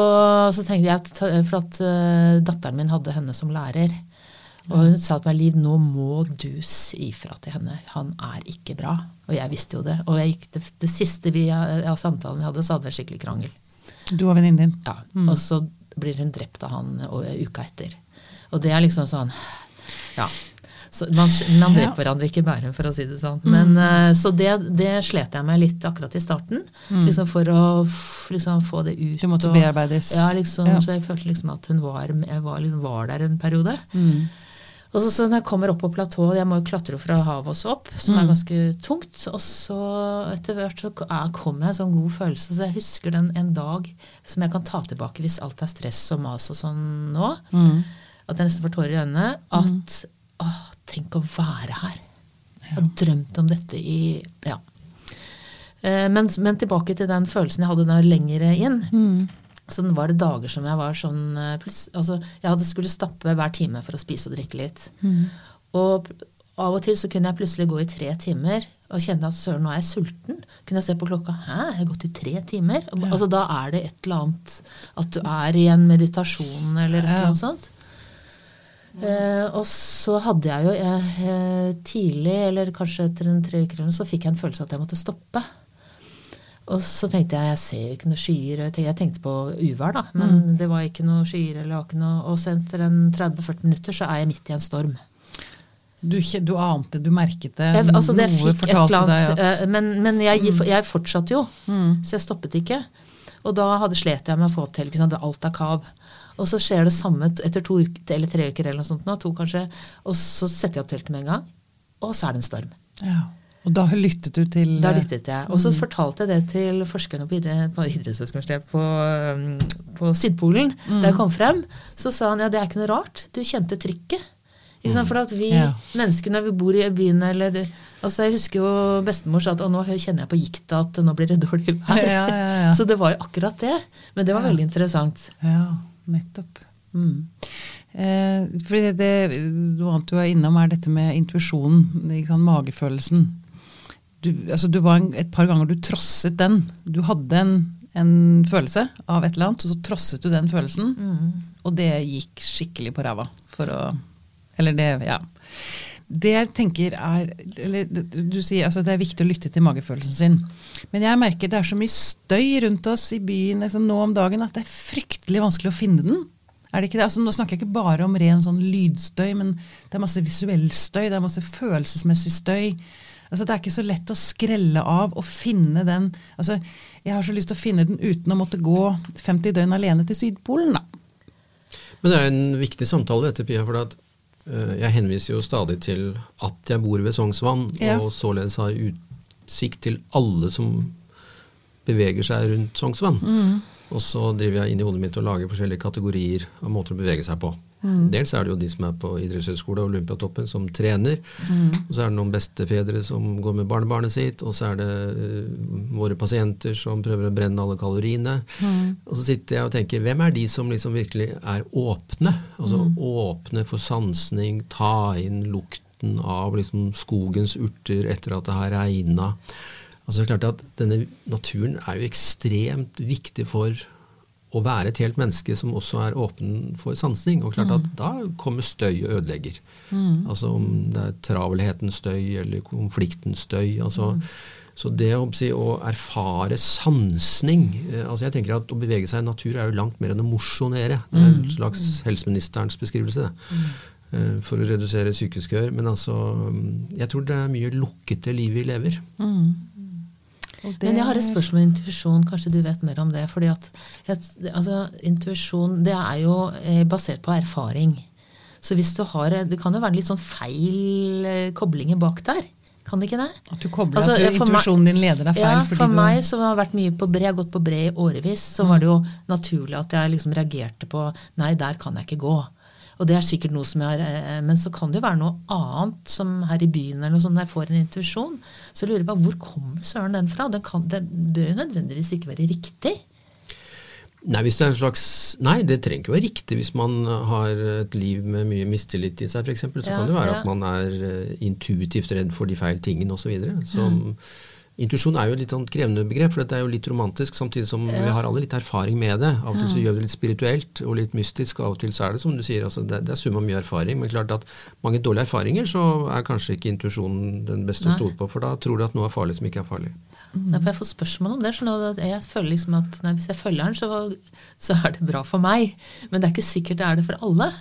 så tenkte jeg at For at uh, datteren min hadde henne som lærer. Og hun sa til meg Liv, nå må du si fra til henne. Han er ikke bra. Og jeg visste jo det. Og gikk, det, det, siste vi, av samtalen vi hadde, så hadde vi en skikkelig krangel. Du og venninnen din? Ja. Mm. Og så blir hun drept av han uka etter. Og det er liksom sånn Ja. Så man, man dreper hverandre ikke i Bærum, for å si det sånn. Men, mm. uh, så det, det, slet jeg med litt akkurat i starten. Mm. Liksom for å liksom, få det ut. Du måtte og, bearbeides. Ja, liksom, ja. Så jeg følte liksom at hun var, var, liksom, var der en periode. Mm. Og så, så, når jeg kommer opp på platået, jeg må jo klatre fra havet også opp, som er mm. ganske tungt. Og så etter hvert så kom jeg en sånn god følelse. Så jeg husker den en dag som jeg kan ta tilbake hvis alt er stress og mas og sånn nå. Mm at jeg nesten får tårer i øynene. At mm. å, tenk å være her. Jeg har drømt om dette i Ja. Eh, men, men, tilbake til den følelsen jeg hadde da lenger inn. Mm. Så det var det dager som jeg var sånn eh, altså, Jeg hadde skulle stappe hver time for å spise og drikke litt. Mm. Og av og til så kunne jeg plutselig gå i tre timer og kjenne at søren, nå er jeg sulten. Kunne jeg se på klokka Hæ, jeg har gått i tre timer? Ja. Altså Da er det et eller annet At du er i en meditasjon eller ja. annet sånt. Eh, og så hadde jeg jo eh, tidlig, eller kanskje etter en tre uker, så fikk jeg en følelse av at jeg måtte stoppe. Og så tenkte jeg jeg ser jo ikke noe skyer. Jeg tenkte, på uvær, da, men det var ikke noe skyer. eller var ikke noe, Og så etter en 30-40 minutter så er jeg midt i en storm. Du, du ante, du merket det? Jeg, altså det noe fortalte annet, deg at eh, Men, men jeg, jeg fortsatte jo, så jeg stoppet ikke. Og da hadde slet jeg med å få opp til alt er kav. Og så skjer det samme etter to uker, eller tre uker eller noe sånt, nå, to kanskje, og så setter jeg opp teltet med en gang, og så er det en storm. ja. Og da lyttet du til Da lyttet jeg. Og så fortalte jeg det til forskerne på, idre- på Idrettshøgskolen på, um, på Sydpolen. Da jeg kom frem, så sa han ja, det er ikke noe rart. Du kjente trykket. Sant? For at vi Ja. mennesker når vi bor i byen eller altså Jeg husker jo bestemor sa at nå kjenner jeg på gikta at nå blir det dårlig vær. Ja, ja, ja. Så det var jo akkurat det. Men det var veldig interessant. Ja, nettopp. Mm. Eh, fordi det, Noe annet du er innom, er dette med intuisjonen, magefølelsen. Du, altså, du var en, et par ganger du trosset den. Du hadde en, en følelse av et eller annet, og så trosset du den følelsen. Og det gikk skikkelig på ræva. For å Eller det, ja. Det jeg tenker er eller Du sier altså det er viktig å lytte til magefølelsen sin. Men jeg merker det er så mye støy rundt oss i byen liksom, nå om dagen at det er fryktelig vanskelig å finne den. Er det ikke det? Altså, nå snakker jeg ikke bare om ren sånn lydstøy, men det er masse visuell støy, det er masse følelsesmessig støy. Altså, det er ikke så lett å skrelle av og finne den altså, Jeg har så lyst til å finne den uten å måtte gå 50 døgn alene til Sydpolen, da. Men det er en viktig samtale dette, Pia. for at jeg henviser jo stadig til at jeg bor ved Sognsvann, Ja. og således har utsikt til alle som beveger seg rundt Sognsvann. Mm. Og så driver jeg inn i hodet mitt og lager forskjellige kategorier av måter å bevege seg på. Mm. Dels er det jo de som er på idrettshøyskole og Olympiatoppen som trener. Mm. Og så er det noen bestefedre som går med barnebarnet sitt. Og så er det uh, våre pasienter som prøver å brenne alle kaloriene. Mm. Og så sitter jeg og tenker, hvem er de som liksom virkelig er åpne? Altså åpne for sansning, ta inn lukten av liksom skogens urter etter at det har regna. Altså det er klart at Denne naturen er jo ekstremt viktig for å være et helt menneske som også er åpen for sansing. Og klart at da kommer støy og ødelegger. Altså om det er travelhetens støy eller konfliktens støy. altså Så det å, å erfare sansning eh, altså jeg tenker at Å bevege seg i natur er jo langt mer enn å mosjonere. Det er en slags helseministerens beskrivelse. det. eh, For å redusere sykehuskøer. Men altså, mm, jeg tror det er mye lukkete liv vi lever. Og det- Men jeg har et spørsmål om intuisjon. Kanskje du vet mer om det. fordi at altså, Intuisjon det er jo eh, basert på erfaring. Så hvis du har Det kan jo være litt sånn feil eh, koblinger bak der. Kan det ikke det? At du kobler Altså, at intuisjonen din leder deg feil. Ja, for du, meg som har vært mye på bre, jeg har gått på bre i årevis, så var det jo naturlig at jeg liksom reagerte på Nei, der kan jeg ikke gå. Og det er sikkert noe som jeg har eh, Men så kan det jo være noe annet, som her i byen eller noe sånt, når jeg får en intuisjon. Så lurer jeg på hvor kommer søren den fra? Den, kan, den bør jo nødvendigvis ikke være riktig. Nei, hvis det er en slags, nei, det trenger ikke være riktig hvis man har et liv med mye mistillit i seg, f.eks. Så Ja, kan det være ja. at man er eh, intuitivt redd for de feil tingene osv. Som Intuisjon er jo et litt sånn krevende begrep, for det er jo litt romantisk, samtidig som vi har alle litt erfaring med det. Av og til så gjør vi det litt spirituelt og litt mystisk, av og til så er det som du sier, altså det, det er summa mye erfaring. Men klart at mange dårlige erfaringer, så er kanskje ikke intuisjonen den beste å stole på, for da tror du at noe er farlig som ikke er farlig. Ja, for jeg får spørsmål om det. Så nå, jeg føler liksom at nei, hvis jeg følger den, så, så er det bra for meg. Men det er ikke sikkert det er det for alle.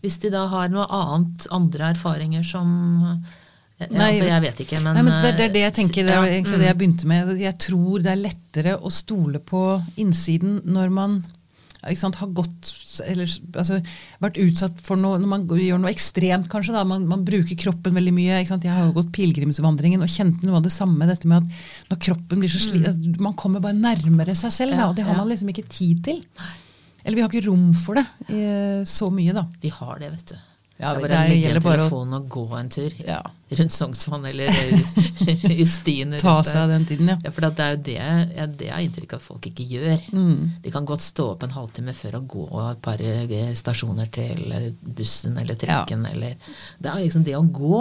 Hvis de da har noe annet, andre erfaringer som ja, Nei, altså, Jeg vet ikke, men Nei, men det, det er det jeg eh, tenker, det er egentlig det jeg begynte med. Jeg tror det er lettere å stole på innsiden når man sant, har gått eller altså, vært utsatt for noe når man gjør noe ekstremt, kanskje. da, Man, man bruker kroppen veldig mye. Jeg har jo gått pilegrimsvandringen og kjente noe av det samme. dette med at Når kroppen blir så slitt at Man kommer bare nærmere seg selv, da, og det har man liksom ikke tid til. Eller vi har ikke rom for det eh, så mye, da. Vi har det, vet du. Ja, det er bare å legge gjelder en å- og gå en tur Ja. rundt Sognsvann eller i stien. Ta seg den tiden, ja. Ja, for det er jo det, ja, det er inntrykk at folk ikke gjør. Mm. De kan godt stå opp en halvtime før og gå et par eh, stasjoner til bussen eller trikken. Eller, det er liksom det å gå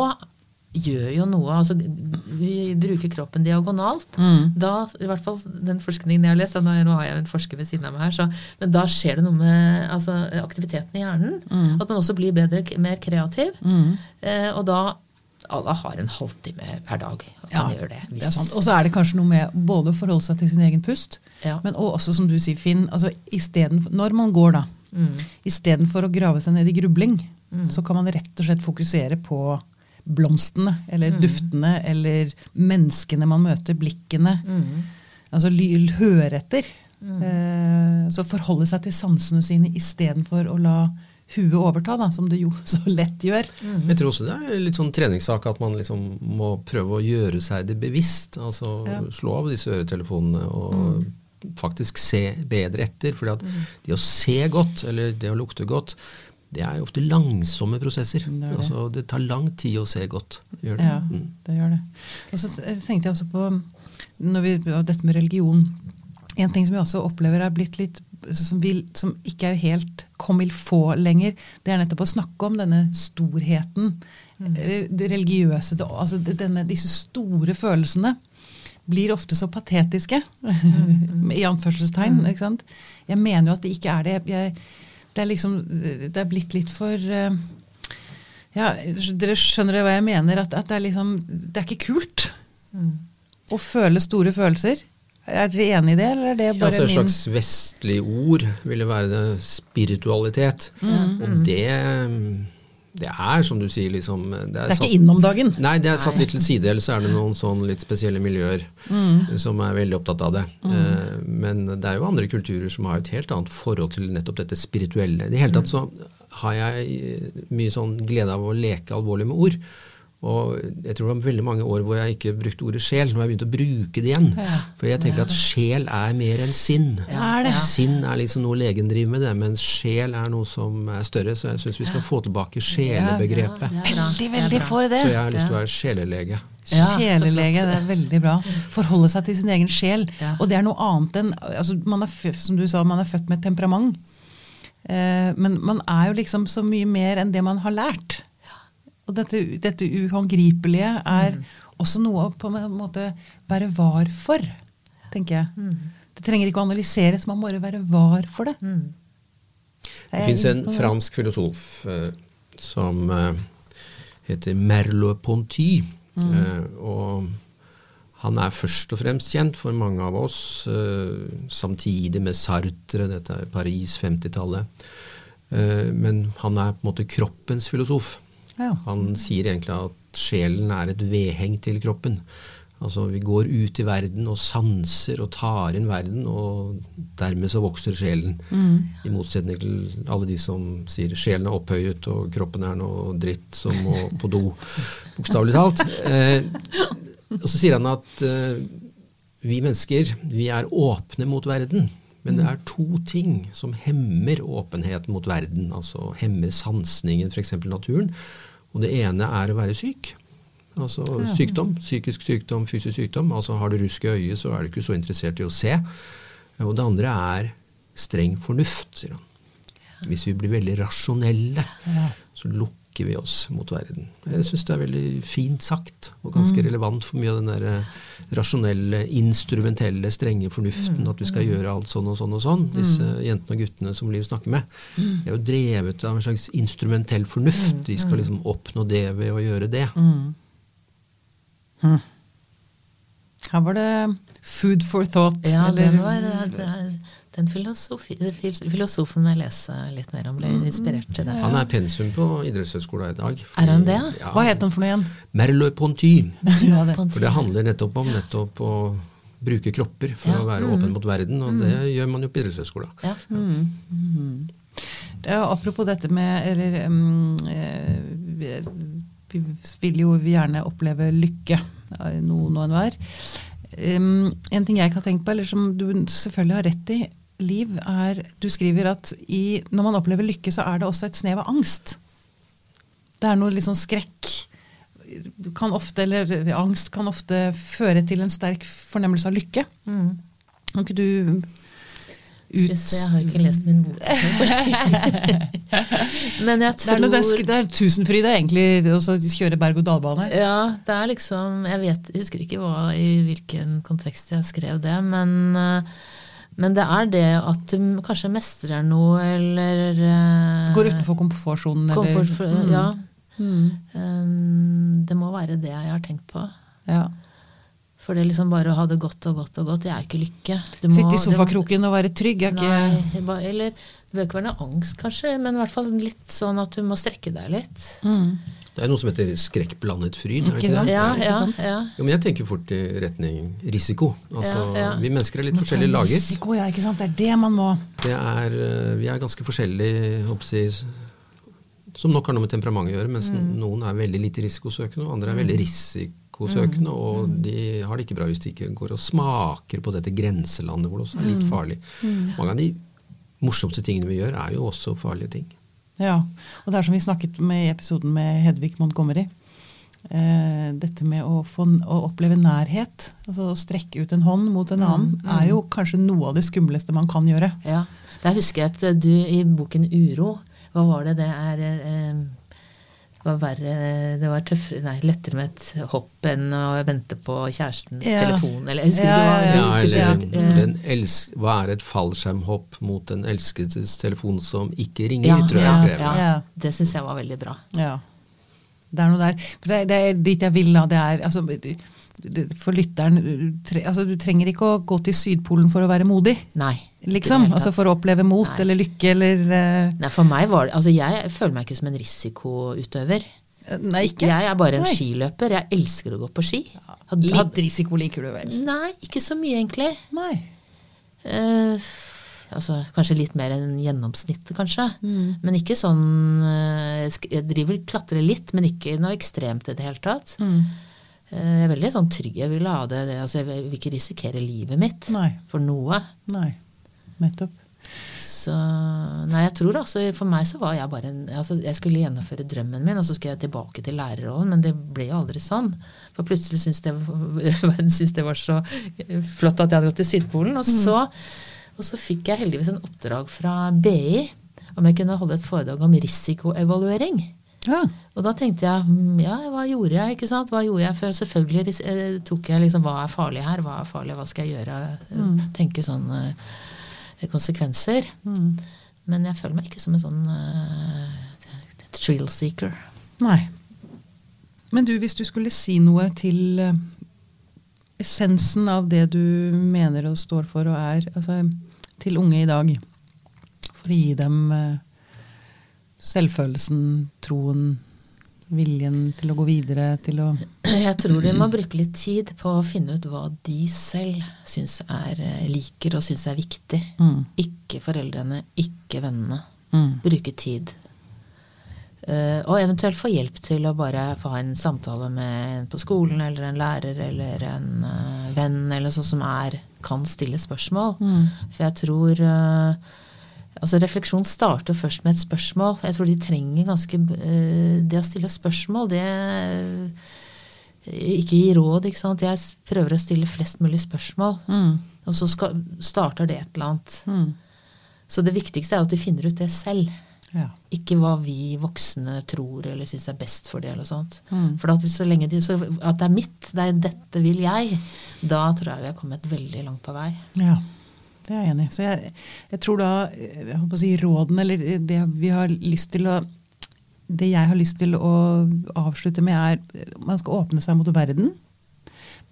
gjør jo noe. altså Vi bruker kroppen diagonalt. Mm. Da, i hvert fall den forskningen jeg har lest, nå har jeg en forsker ved siden av meg her, så, men da skjer det noe med altså, aktiviteten i hjernen. At man også blir bedre, mer kreativ. Mm. Eh, og da alle har en halvtime per dag. og Ja, det. det. Og så er det kanskje noe med både å forholde seg til sin egen pust, Ja. men også, som du sier, Finn, altså for, når man går, da, Mm. istedenfor å grave seg ned i grubling, så kan man rett og slett fokusere på blomstene, eller Mm. duftene, eller menneskene man møter, blikkene. Mm. Altså høre etter. Eh, så forholde seg til sansene sine istedenfor å la huet overta, da, som det jo så lett gjør. Jeg tror også det er litt sånn treningssak at man liksom må prøve å gjøre seg det bevisst. Altså Ja. slå av disse øretelefonene og faktisk se bedre etter. For det å se godt, eller det å lukte godt, det er jo ofte langsomme prosesser. Det det. Altså, det tar lang tid å se godt. Gjør det. Ja, Mm. det gjør det. Og så tenkte jeg også på når vi, dette med religion. En ting som jeg også opplever er blitt litt som, vil, som ikke er helt comme il faut lenger, det er nettopp å snakke om denne storheten. Mm. Det religiøse, det, altså denne, disse store følelsene blir ofte så patetiske, i anførselstegn. ikke sant? Jeg mener jo at det ikke er det. Jeg, det er liksom Det er blitt litt for eh, ja, Dere skjønner hva jeg mener? At, at det er liksom Det er ikke kult å føle store følelser. Er dere enig i det, eller er det Ja, bare altså et min slags vestlig ord ville være det spiritualitet. Mm. Og det, det er, som du sier, liksom Det Det er ikke inn om dagen. Nei, det er satt litt til side, eller så er det noen sånn litt spesielle miljøer Mm. som er veldig opptatt av det. Eh, men det er jo andre kulturer som har et helt annet forhold til nettopp dette spirituelle. I det hele tatt så har jeg eh, mye sånn glede av å leke alvorlig med ord. Og jeg tror det var veldig mange år hvor jeg ikke brukte ordet sjel. Nå har jeg begynt å bruke det igjen. Ja. For jeg tenker at sjel er mer enn sinn. Ja, er det? Sinn er liksom noe legen driver med, det, mens sjel er noe som er større. Så jeg syns vi skal få tilbake sjelebegrepet. Ja, er. Veldig, veldig for det. Så jeg har lyst til å være sjelelege. Ja, Sjelelege, det er veldig bra. Forholde seg til sin egen sjel. Ja. Og det er noe annet enn altså man er født, Som du sa, man er født med et temperament. Eh, men man er jo liksom så mye mer enn det man har lært. Og dette, dette uhåndgripelige er også noe å på en måte være var for, tenker jeg. Det trenger ikke å analyseres, man må bare være var for det. Mm. Det fins en fransk filosof uh, som uh, heter Merleau-Ponty. Eh, og han er først og fremst kjent for mange av oss, eh, samtidig med Sartre, dette er Paris 50-tallet. Eh, men han er på en måte kroppens filosof. Ja. Han sier egentlig at sjelen er et vedheng til kroppen. Altså Vi går ut i verden og sanser og tar inn verden, og dermed så vokser sjelen. I motsetning til alle de som sier sjelen er opphøyet og kroppen er noe dritt som må på do. Bokstavelig talt. Eh, og så sier han at eh, vi mennesker vi er åpne mot verden. Men det er to ting som hemmer åpenheten mot verden. Altså hemmer sansningen, f.eks. naturen. Og det ene er å være syk. Altså sykdom. Psykisk sykdom, fysisk sykdom. Altså har du rusk i øyet, så er du ikke så interessert i å se. Og det andre er streng fornuft, sier han. Hvis vi blir veldig rasjonelle, så lukker vi oss mot verden. Jeg syns det er veldig fint sagt, og ganske relevant for mye av den der eh, rasjonelle, instrumentelle, strenge fornuften. At vi skal gjøre alt sånn og sånn og sånn. Disse jentene og guttene som Liv snakker med. De er jo drevet av en slags instrumentell fornuft. De skal liksom oppnå det ved å gjøre det. Her var det food for thought. Ja, eller- det var, det er- den filosofi, filosofen må jeg lese litt mer om. Ble inspirert til det. Han er pensum på idrettshøyskolen i dag. Er han det? Ja. Hva het han for noe igjen? Merleau-Ponty. For det handler nettopp om nettopp å bruke kropper for Ja. å være åpen mot verden, og det gjør man jo på idrettshøyskolen. Ja. Ja, apropos dette med eller, um, eh, vi, vi vil jo gjerne oppleve lykke, noen og enhver. Um, en ting jeg ikke har tenkt på, eller som du selvfølgelig har rett i, Liv, er Du skriver at i, når man opplever lykke, så er det også et snev av angst. Det er noe litt sånn skrekk kan ofte, eller angst kan ofte føre til en sterk fornemmelse av lykke. Mm. Kan ikke du se, jeg har ikke lest min bok. Men jeg Det er, noe, tror det er, det er tusenfryd, er egentlig å kjøre berg-og-dal-bane. Ja, det er liksom Jeg vet, jeg husker ikke hva, i hvilken kontekst jeg skrev det, men, eh, men det er det at du kanskje mestrer noe, eller uh, Går utenfor komfortsonen, eller komfort, for, Mm. Ja. Mm. Um, det må være det jeg har tenkt på. Ja. For det er liksom bare å ha det godt og godt og godt, det er ikke lykke. Du må- Sitte i sofakroken og være trygg er ikke Nei, eller det bør ikke være noe angst, kanskje, men i hvert fall litt sånn at du må strekke deg litt. mm. Det er noe som heter skrekkblandet fryd. er det Ikke sant? det? Ja, ikke ja, sant? ja. Jo, men jeg tenker fort i retning risiko. Altså, Ja, ja. Vi mennesker er litt forskjellig laget. Risiko, ja, ikke sant? Det er det man må. Det er, eh, vi er ganske forskjellige, håper jeg, som nok har noe med temperament å gjøre, mens Mm. noen er veldig lite risikosøkende, og andre er veldig risikosøkende, og de har det ikke bra hvis de ikke går og smaker på dette grenselandet hvor det også er litt farlig. Mange av de morsomste tingene vi gjør, er jo også farlige ting. Ja, og det er som vi snakket med i episoden med Hedvig Montgomery. Eh, dette med å, få, å oppleve nærhet, altså å strekke ut en hånd mot en annen, er jo kanskje noe av det skumleste man kan gjøre. Ja. Der husker jeg at eh, du i boken Uro, hva var det det er eh, det var verre, det var tøffere, nei, lettere med et hopp enn å vente på kjærestens Ja. telefon. Eller jeg husker Ja, hva ja, jeg Ja, eller elsk, Hva er et fallskjermhopp mot en elskedes telefon som ikke ringer, ja, tror jeg ja, jeg skrev. ja. Ja. Det syns jeg var veldig bra. Ja. Det er noe der. For det, det er dit jeg vil. da, Det er, altså, for lytteren tre, altså, Du trenger ikke å gå til Sydpolen for å være modig. Nei. Liksom, altså. For å oppleve mot Nei. eller lykke eller uh... Nei, for meg var det Altså, jeg føler meg ikke som en risikoutøver. Nei, ikke. Jeg er bare en Nei. skiløper. Jeg elsker å gå på ski. Had- Litt risiko liker du vel? Nei, ikke så mye, egentlig. Nei. Uh, altså, kanskje litt mer enn gjennomsnittet, kanskje. Mm. Men ikke sånn eh, Jeg driver klatrer litt, men ikke noe ekstremt i det hele tatt. Mm. Eh, jeg er veldig sånn trygg. Jeg vil ha det, altså, Jeg vil ikke risikere livet mitt Nei. for noe. Nei. Nettopp. Så Nei, jeg tror altså For meg så var jeg bare en altså, Jeg skulle gjennomføre drømmen min, og så skulle jeg tilbake til lærerrollen, men det ble jo aldri sånn. For plutselig syntes det, verden syntes det var så flott at jeg hadde gått til Sydpolen. Og så, og så fikk jeg heldigvis en oppdrag fra BI om jeg kunne holde et foredrag om risikoevaluering. Ja. Og da tenkte jeg hm, ja, hva gjorde jeg? ikke sant? Hva gjorde jeg før? Selvfølgelig eh, tok jeg liksom hva er farlig her, hva er farlig, hva skal jeg gjøre? Mm. Tenke sånn eh, konsekvenser. Mm. Men jeg føler meg ikke som en sånn uh, thrill seeker. Nei. Men du, hvis du skulle si noe til eh, essensen av det du mener og står for og er, altså til unge i dag, for å gi dem eh, selvfølelsen, troen, viljen til å gå videre, til å Jeg tror de må bruke litt tid på å finne ut hva de selv syns er eh, liker og syns er viktig. Mm. Ikke foreldrene, ikke vennene. Mm. Bruke tid. Uh, og eventuelt få hjelp til å bare få ha en samtale med en på skolen eller en lærer eller en uh, venn eller sånn som er, kan stille spørsmål. Mm. For jeg tror eh, Altså Refleksjon starter først med et spørsmål. Jeg tror de trenger ganske eh, Det å stille spørsmål, det eh, Ikke gi råd, ikke sant. Jeg prøver å stille flest mulig spørsmål. Mm. Og så skal, starter det et eller annet. Mm. Så det viktigste er at de finner ut det selv. Ja. Ikke hva vi voksne tror eller syns er best for det. eller sånt. Mm. For at så lenge de, så at det er mitt, det er dette vil jeg, da tror jeg vi har kommet veldig langt på vei. Ja, det er jeg enig i. Så jeg, jeg tror da jeg holdt å si rådene, eller det vi har lyst til å Det jeg har lyst til å avslutte med, er man skal åpne seg mot verden.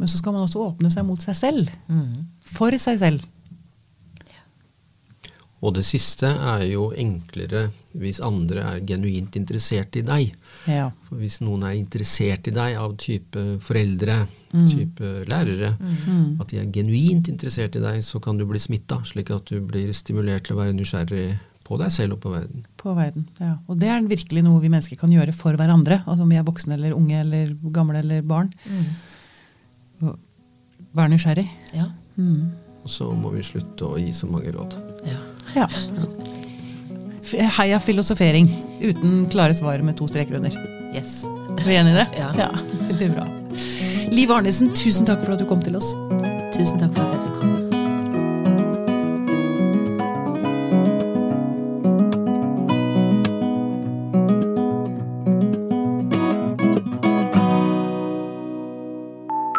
Men så skal man også åpne seg mot seg selv. Mm. For seg selv. Og det siste er jo enklere hvis andre er genuint interessert i deg. Ja. For hvis noen er interessert i deg av type foreldre, type lærere, at de er genuint interessert i deg, så kan du bli smitta, slik at du blir stimulert til å være nysgjerrig på deg selv og på verden. På verden. Ja. Og det er virkelig noe vi mennesker kan gjøre for hverandre. Altså om vi er voksne eller unge eller gamle eller barn. Mm. Være nysgjerrig. Ja. Mm. Og så må vi slutte å gi så mange råd. ja. Ja. heia filosofering uten klare svar med to streker under. Yes. Er du enig i det? Ja. Veldig bra. Liv Arnesen, tusen takk for at du kom til oss. Tusen takk for at jeg fikk komme.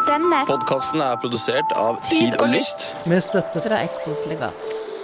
Denne Podkasten er produsert av Tid og Lyst. Med støtte fra Ekkos legat.